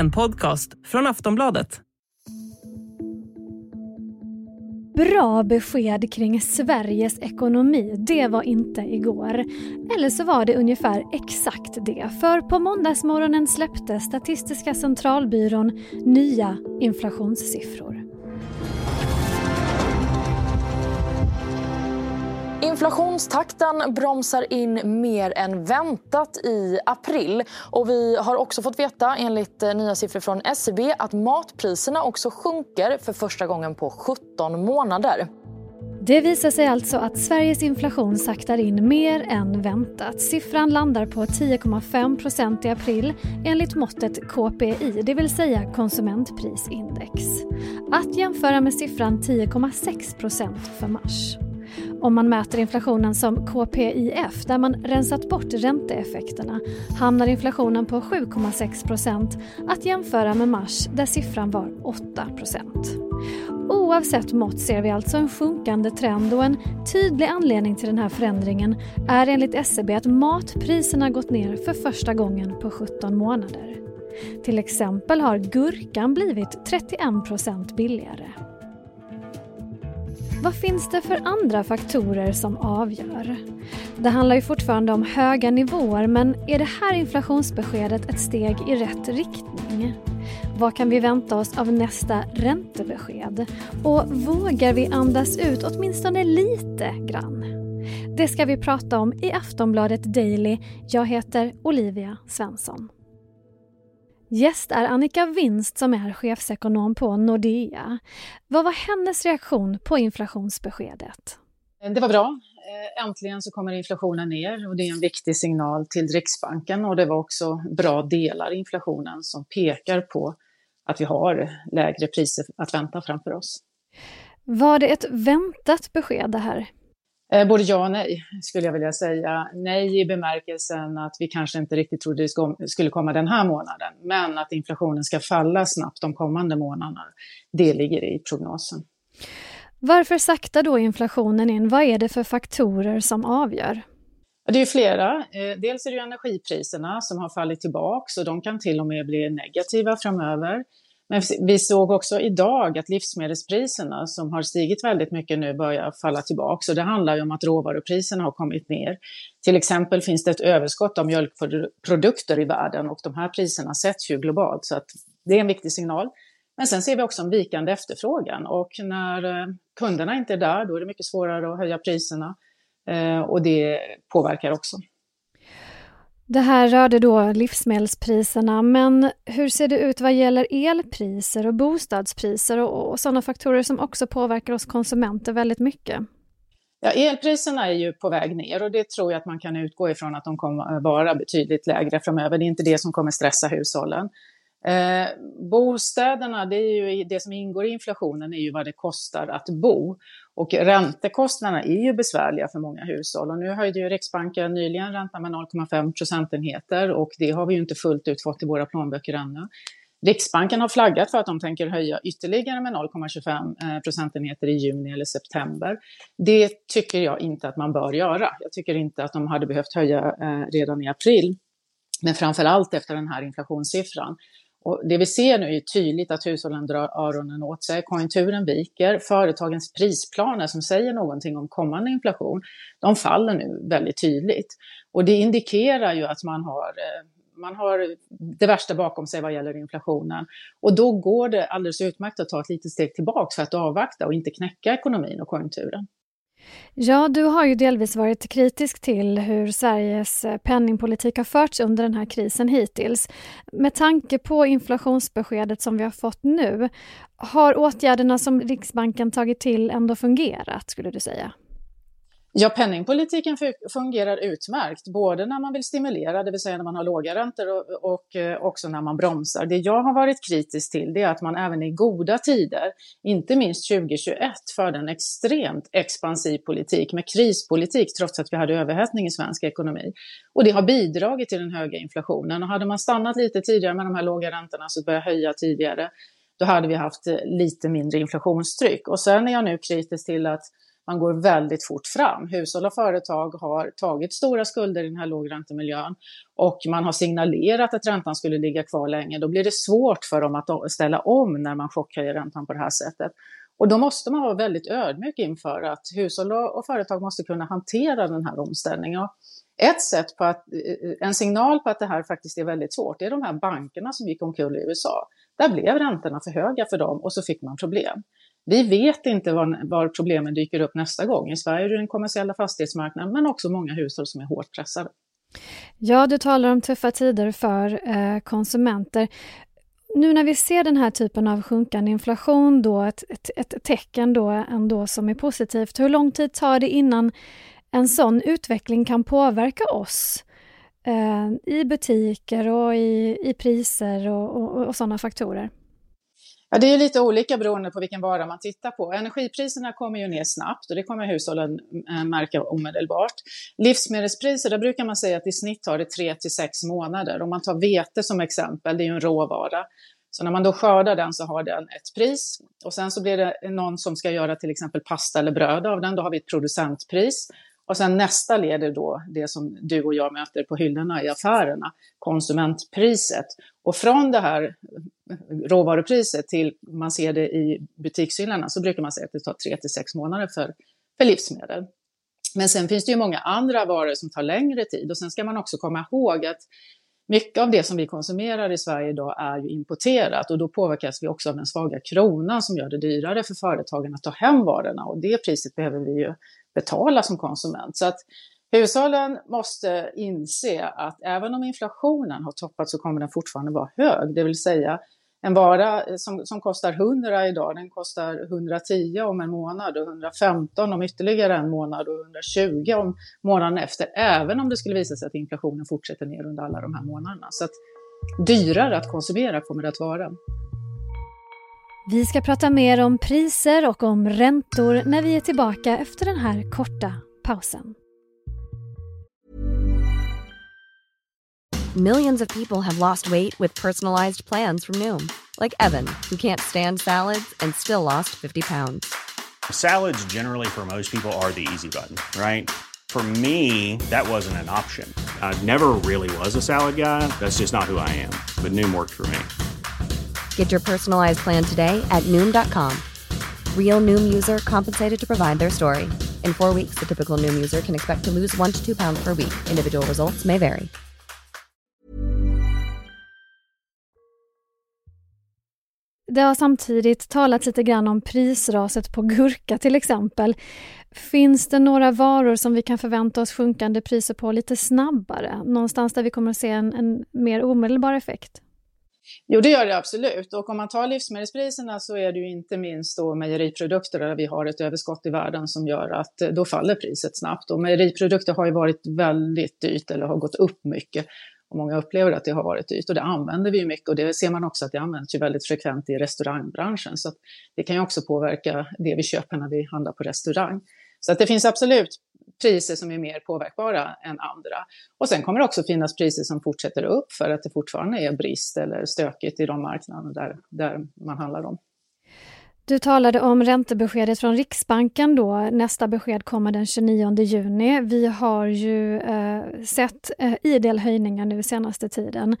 En podcast från Aftonbladet. Bra besked kring Sveriges ekonomi, det var inte igår. Eller så var det ungefär exakt det, för på måndagsmorgonen släppte Statistiska centralbyrån nya inflationssiffror. Inflationstakten bromsar in mer än väntat i april. Och Vi har också fått veta, enligt eh, nya siffror från SCB att matpriserna också sjunker för första gången på 17 månader. Det visar sig alltså att Sveriges inflation saktar in mer än väntat. Siffran landar på 10,5% i april enligt måttet KPI, det vill säga konsumentprisindex. Att jämföra med siffran 10,6% för mars. Om man mäter inflationen som KPIF, där man rensat bort ränteeffekterna, hamnar inflationen på 7,6% att jämföra med mars där siffran var 8% Oavsett mått ser vi alltså en sjunkande trend och en tydlig anledning till den här förändringen är enligt SCB att matpriserna gått ner för första gången på 17 månader. Till exempel har gurkan blivit 31% billigare. Vad finns det för andra faktorer som avgör? Det handlar ju fortfarande om höga nivåer men är det här inflationsbeskedet ett steg i rätt riktning? Vad kan vi vänta oss av nästa räntebesked? Och vågar vi andas ut åtminstone lite grann? Det ska vi prata om i Aftonbladet Daily. Jag heter Olivia Svensson. Gäst är Annika Winst som är chefsekonom på Nordea. Vad var hennes reaktion på inflationsbeskedet? Det var bra. Eh, äntligen så kommer inflationen ner och det är en viktig signal till Riksbanken och det var också bra delar i inflationen som pekar på att vi har lägre priser att vänta framför oss. Var det ett väntat besked det här? Eh, både ja och nej, skulle jag vilja säga. Nej i bemärkelsen att vi kanske inte riktigt trodde det skulle komma den här månaden, men att inflationen ska falla snabbt de kommande månaderna, det ligger i prognosen. Varför saktar då inflationen in? Vad är det för faktorer som avgör? Det är flera. Eh, dels är det energipriserna som har fallit tillbaka och de kan till och med bli negativa framöver. Men vi såg också idag att livsmedelspriserna som har stigit väldigt mycket nu börjar falla tillbaka. Så det handlar ju om att råvarupriserna har kommit ner. Till exempel finns det ett överskott av mjölkprodukter i världen och de här priserna sätts ju globalt så att det är en viktig signal. Men sen ser vi också en vikande efterfrågan och när eh, kunderna inte är där då är det mycket svårare att höja priserna eh, och det påverkar också. Det här rörde då livsmedelspriserna, men hur ser det ut vad gäller elpriser och bostadspriser och, och sådana faktorer som också påverkar oss konsumenter väldigt mycket? Ja, elpriserna är ju på väg ner och det tror jag att man kan utgå ifrån att de kommer vara betydligt lägre framöver. Det är inte det som kommer stressa hushållen. Eh, bostäderna, det, är ju, det som ingår i inflationen är ju vad det kostar att bo. Och räntekostnaderna är ju besvärliga för många hushåll. Och nu höjde ju Riksbanken nyligen räntan med 0,5 procentenheter och det har vi ju inte fullt ut fått i våra plånböcker ännu. Riksbanken har flaggat för att de tänker höja ytterligare med 0,25 eh, procentenheter i juni eller september. Det tycker jag inte att man bör göra. Jag tycker inte att de hade behövt höja eh, redan i april. Men framför allt efter den här inflationssiffran. Och det vi ser nu är tydligt att hushållen drar öronen åt sig, konjunkturen viker, företagens prisplaner som säger någonting om kommande inflation, de faller nu väldigt tydligt. Och det indikerar ju att man har eh, man har det värsta bakom sig vad gäller inflationen. Och då går det alldeles utmärkt att ta ett litet steg tillbaka för att avvakta och inte knäcka ekonomin och konjunkturen. Ja, du har ju delvis varit kritisk till hur Sveriges eh, penningpolitik har förts under den här krisen hittills. Med tanke på inflationsbeskedet som vi har fått nu, har åtgärderna som Riksbanken tagit till ändå fungerat, skulle du säga? Ja, penningpolitiken fungerar utmärkt, både när man vill stimulera, det vill säga när man har låga räntor och, och eh, också när man bromsar. Det jag har varit kritisk till det är att man även i goda tider, inte minst 2021, förde en extremt expansiv politik med krispolitik trots att vi hade överhettning i svensk ekonomi. Och det har bidragit till den höga inflationen. Och hade man stannat lite tidigare med de här låga räntorna så börjat höja tidigare, då hade vi haft eh, lite mindre inflationstryck. Och sen är jag nu kritisk till att man går väldigt fort fram. Hushåll och företag har tagit stora skulder i den här lågräntemiljön och man har signalerat att räntan skulle ligga kvar länge. Då blir det svårt för dem att ställa om när man chockhöjer räntan på det här sättet. Och då måste man vara väldigt ödmjuk inför att hushåll och företag måste kunna hantera den här omställningen. Ett sätt på att, eh, eh, en signal på att det här faktiskt är väldigt svårt är de här bankerna som gick omkull i USA. Där blev räntorna för höga för dem och så fick man problem. Vi vet inte var, var, problemen dyker upp nästa gång. I Sverige är det den kommersiella fastighetsmarknaden men också många hushåll som är hårt pressade. Ja, du talar om tuffa tider för eh, konsumenter. Nu när vi ser den här typen av sjunkande inflation, då ett, ett, ett tecken då ändå som är positivt. Hur lång tid tar det innan en sån utveckling kan påverka oss eh, i butiker och i, i priser och, och, och sådana faktorer? Ja, det är lite olika beroende på vilken vara man tittar på. Energipriserna kommer ju ner snabbt och det kommer hushållen eh, märka omedelbart. Livsmedelspriser, där brukar man säga att i snitt tar det 3 till 6 månader. Om man tar vete som exempel, det är ju en råvara. Så när man då skördar den så har den ett pris och sen så blir det någon som ska göra till exempel pasta eller bröd av den. Då har vi ett producentpris och sen nästa led är då det som du och jag möter på hyllorna i affärerna, konsumentpriset. Och från det här råvarupriset till man ser det i butikshyllorna så brukar man säga att det tar 3 till 6 månader för, för livsmedel. Men sen finns det ju många andra varor som tar längre tid och sen ska man också komma ihåg att mycket av det som vi konsumerar i Sverige idag är ju importerat och då påverkas vi också av den svaga kronan som gör det dyrare för företagen att ta hem varorna och det priset behöver vi ju betala som konsument. Så att hushållen måste inse att även om inflationen har toppat så kommer den fortfarande vara hög, det vill säga en vara som, som kostar 100 idag, den kostar 110 om en månad och 115 om ytterligare en månad och 120 om månaden efter, även om det skulle visa sig att inflationen fortsätter ner under alla de här månaderna. Så att dyrare att konsumera kommer det att vara. Vi ska prata mer om priser och om räntor när vi är tillbaka efter den här korta pausen. Millions of people have lost weight with personalized plans from Noom. Like Evan, who can't stand salads and still lost 50 pounds. Salads generally for most people are the easy button, right? For me, that wasn't an option. I never really was a salad guy. That's just not who I am. But Noom worked for me. Get your personalized plan today at noom.com. Real noom user compensated to provide their story. In four weeks, the typical noom user can expect to lose one to two pounds per week. Individual results may vary. Det har samtidigt talats lite grann om prisraset på gurka till exempel. Finns det några varor som vi kan förvänta oss sjunkande priser på lite snabbare? Någonstans där vi kommer att se en, en mer omedelbar effekt? Jo, det gör det absolut. Och om man tar livsmedelspriserna så är det ju inte minst då mejeriprodukter där vi har ett överskott i världen som gör att eh, då faller priset snabbt. Och mejeriprodukter har ju varit väldigt dyrt eller har gått upp mycket. Och många upplever att det har varit dyrt och det använder vi ju mycket och det ser man också att det används ju väldigt frekvent i restaurangbranschen. Så det kan ju också påverka det vi köper när vi handlar på restaurang. Så att det finns absolut priser som är mer påverkbara än andra. Och sen kommer det också finnas priser som fortsätter upp för att det fortfarande är brist eller stökigt i de marknader där, där man handlar om. Du talade om räntebeskedet från Riksbanken då. Nästa besked kommer den 29 juni. Vi har ju eh, sett eh, idel höjningar nu senaste tiden.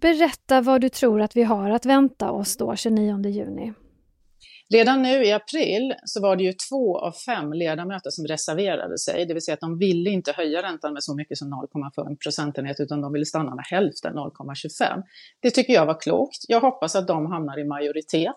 Berätta vad du tror att vi har att vänta oss då 29 juni. Redan nu i april så var det ju två av fem ledamöter som reserverade sig, det vill säga att de ville inte höja räntan med så mycket som 0,5 procentenhet utan de ville stanna med hälften, 0,25. Det tycker jag var klokt. Jag hoppas att de hamnar i majoritet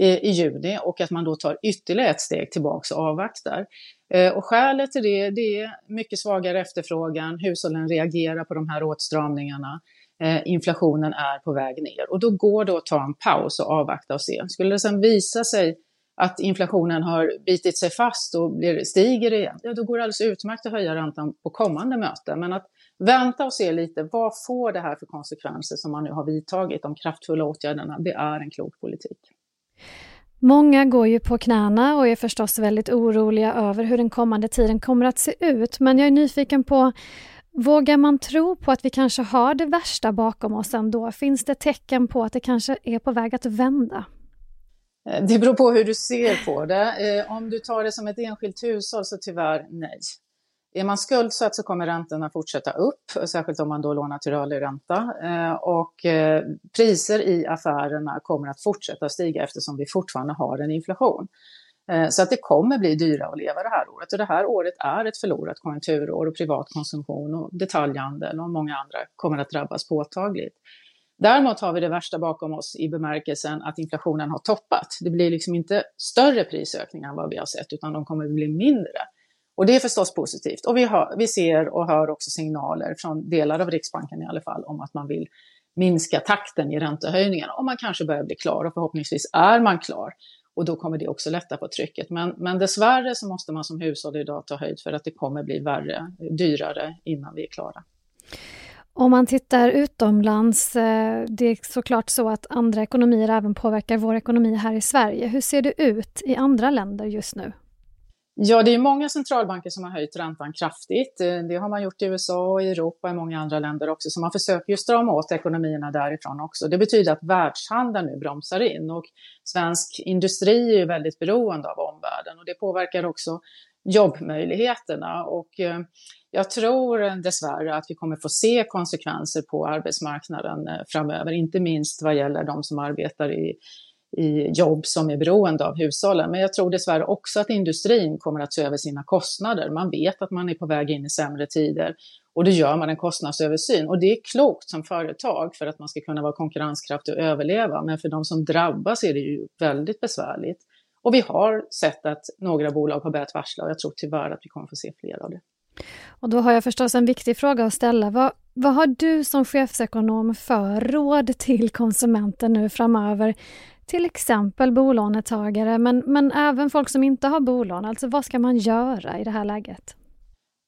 i juni och att man då tar ytterligare ett steg tillbaks och avvaktar. Eh, och skälet till det, det är mycket svagare efterfrågan, hushållen reagerar på de här åtstramningarna eh, inflationen är på väg ner. Och då går det att ta en paus och avvakta och se. Skulle det sedan visa sig att inflationen har bitit sig fast och blir, stiger igen, ja, då går det alldeles utmärkt att höja räntan på kommande möten. Men att vänta och se lite, vad får det här för konsekvenser som man nu har vidtagit, de kraftfulla åtgärderna, det är en klok politik. Många går ju på knäna och är förstås väldigt oroliga över hur den kommande tiden kommer att se ut, men jag är nyfiken på Vågar man tro på att vi kanske har det värsta bakom oss ändå? Finns det tecken på att det kanske är på väg att vända? Eh, det beror på hur du ser på det. Eh, om du tar det som ett enskilt hushåll så tyvärr nej. Är man skuldsatt så kommer räntorna fortsätta upp, särskilt om man då lånar till rörlig ränta. Eh, och priser i affärerna kommer att fortsätta stiga eftersom vi fortfarande har en inflation. Eh, så att det kommer bli dyrare att leva det här året. Och det här året är ett förlorat konjunkturår och privat konsumtion och detaljhandel och många andra kommer att drabbas påtagligt. Däremot har vi det värsta bakom oss i bemärkelsen att inflationen har toppat. Det blir liksom inte större prisökningar än vad vi har sett, utan de kommer att bli mindre. Och det är förstås positivt. Och vi, har, vi ser och hör också signaler från delar av Riksbanken i alla fall om att man vill minska takten i räntehöjningarna. Och man kanske börjar bli klar och förhoppningsvis är man klar. Och då kommer det också lätta på trycket. Men, men dessvärre så måste man som hushåll idag ta höjd för att det kommer bli värre, dyrare innan vi är klara. Om man tittar utomlands, eh, det är såklart så att andra ekonomier även påverkar vår ekonomi här i Sverige. Hur ser det ut i andra länder just nu? Ja, det är många centralbanker som har höjt räntan kraftigt. Eh, det har man gjort i USA och i Europa och i många andra länder också, så man försöker ju strama åt ekonomierna därifrån också. Det betyder att världshandeln nu bromsar in och svensk industri är ju väldigt beroende av omvärlden och det påverkar också jobbmöjligheterna. Och eh, jag tror dessvärre att vi kommer få se konsekvenser på arbetsmarknaden eh, framöver, inte minst vad gäller de som arbetar i, i jobb som är beroende av hushållen. Men jag tror dessvärre också att industrin kommer att se över sina kostnader. Man vet att man är på väg in i sämre tider och då gör man en kostnadsöversyn. Och det är klokt som företag för att man ska kunna vara konkurrenskraftig och överleva. Men för de som drabbas är det ju väldigt besvärligt. Och vi har sett att några bolag har börjat varsla och jag tror tyvärr att vi kommer få se fler av det. Och då har jag förstås en viktig fråga att ställa. Vad, vad har du som chefsekonom för råd till konsumenten nu framöver? Till exempel bolånetagare, men, men även folk som inte har bolån. Alltså vad ska man göra i det här läget?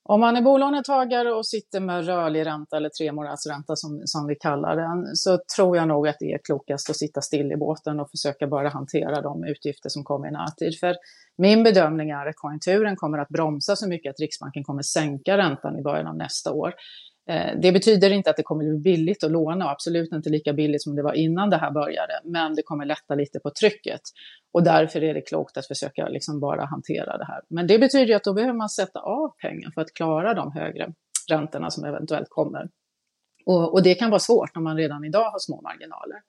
Om man är bolånetagare och sitter med rörlig ränta eller tremånadersränta som, som vi kallar den, så tror jag nog att det är klokast att sitta still i båten och försöka bara hantera de utgifter som kommer i närtid. För min bedömning är att konjunkturen kommer att bromsa så mycket att Riksbanken kommer sänka räntan i början av nästa år. Eh, det betyder inte att det kommer bli billigt att låna och absolut inte lika billigt som det var innan det här började, men det kommer lätta lite på trycket. Och därför är det klokt att försöka liksom bara hantera det här. Men det betyder att då behöver man sätta av pengar för att klara de högre räntorna som eventuellt kommer. Och, och det kan vara svårt när man redan idag har små marginaler.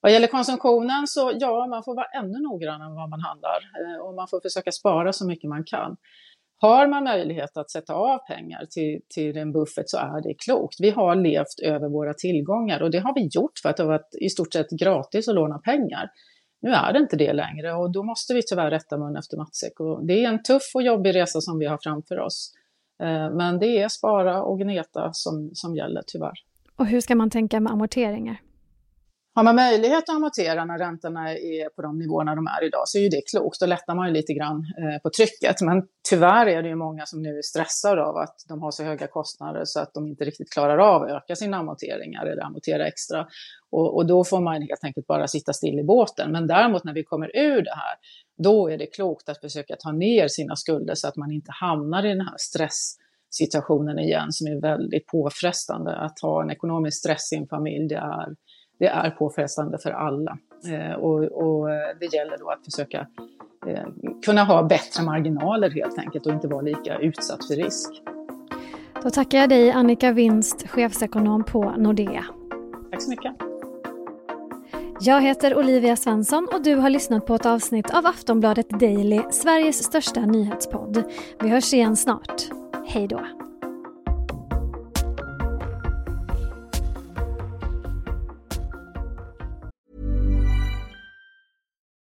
Vad gäller konsumtionen så ja, man får vara ännu noggrannare än vad man handlar eh, och man får försöka spara så mycket man kan. Har man möjlighet att sätta av pengar till, till en buffert så är det klokt. Vi har levt över våra tillgångar och det har vi gjort för att det har varit i stort sett gratis att låna pengar. Nu är det inte det längre och då måste vi tyvärr rätta mun efter matsäck. Och det är en tuff och jobbig resa som vi har framför oss. Eh, men det är spara och gneta som, som gäller tyvärr. Och hur ska man tänka med amorteringar? Har man möjlighet att amortera när räntorna är på de nivåerna de är idag så är ju det klokt. Då lättar man ju lite grann eh, på trycket. Men tyvärr är det ju många som nu är stressade av att de har så höga kostnader så att de inte riktigt klarar av att öka sina amorteringar eller amortera extra. Och, och då får man helt enkelt bara sitta still i båten. Men däremot när vi kommer ur det här, då är det klokt att försöka ta ner sina skulder så att man inte hamnar i den här stress-situationen igen som är väldigt påfrestande. Att ha en ekonomisk stress i en familj, det är det är påfrestande för alla. Eh, och, och, eh, det gäller då att försöka eh, kunna ha bättre marginaler helt enkelt och inte vara lika utsatt för risk. Då tackar jag dig Annika Winst, chefsekonom på Nordea. Tack så mycket. Jag heter Olivia Svensson och du har lyssnat på ett avsnitt av Aftonbladet Daily, Sveriges största nyhetspodd. Vi hörs igen snart. Hej då!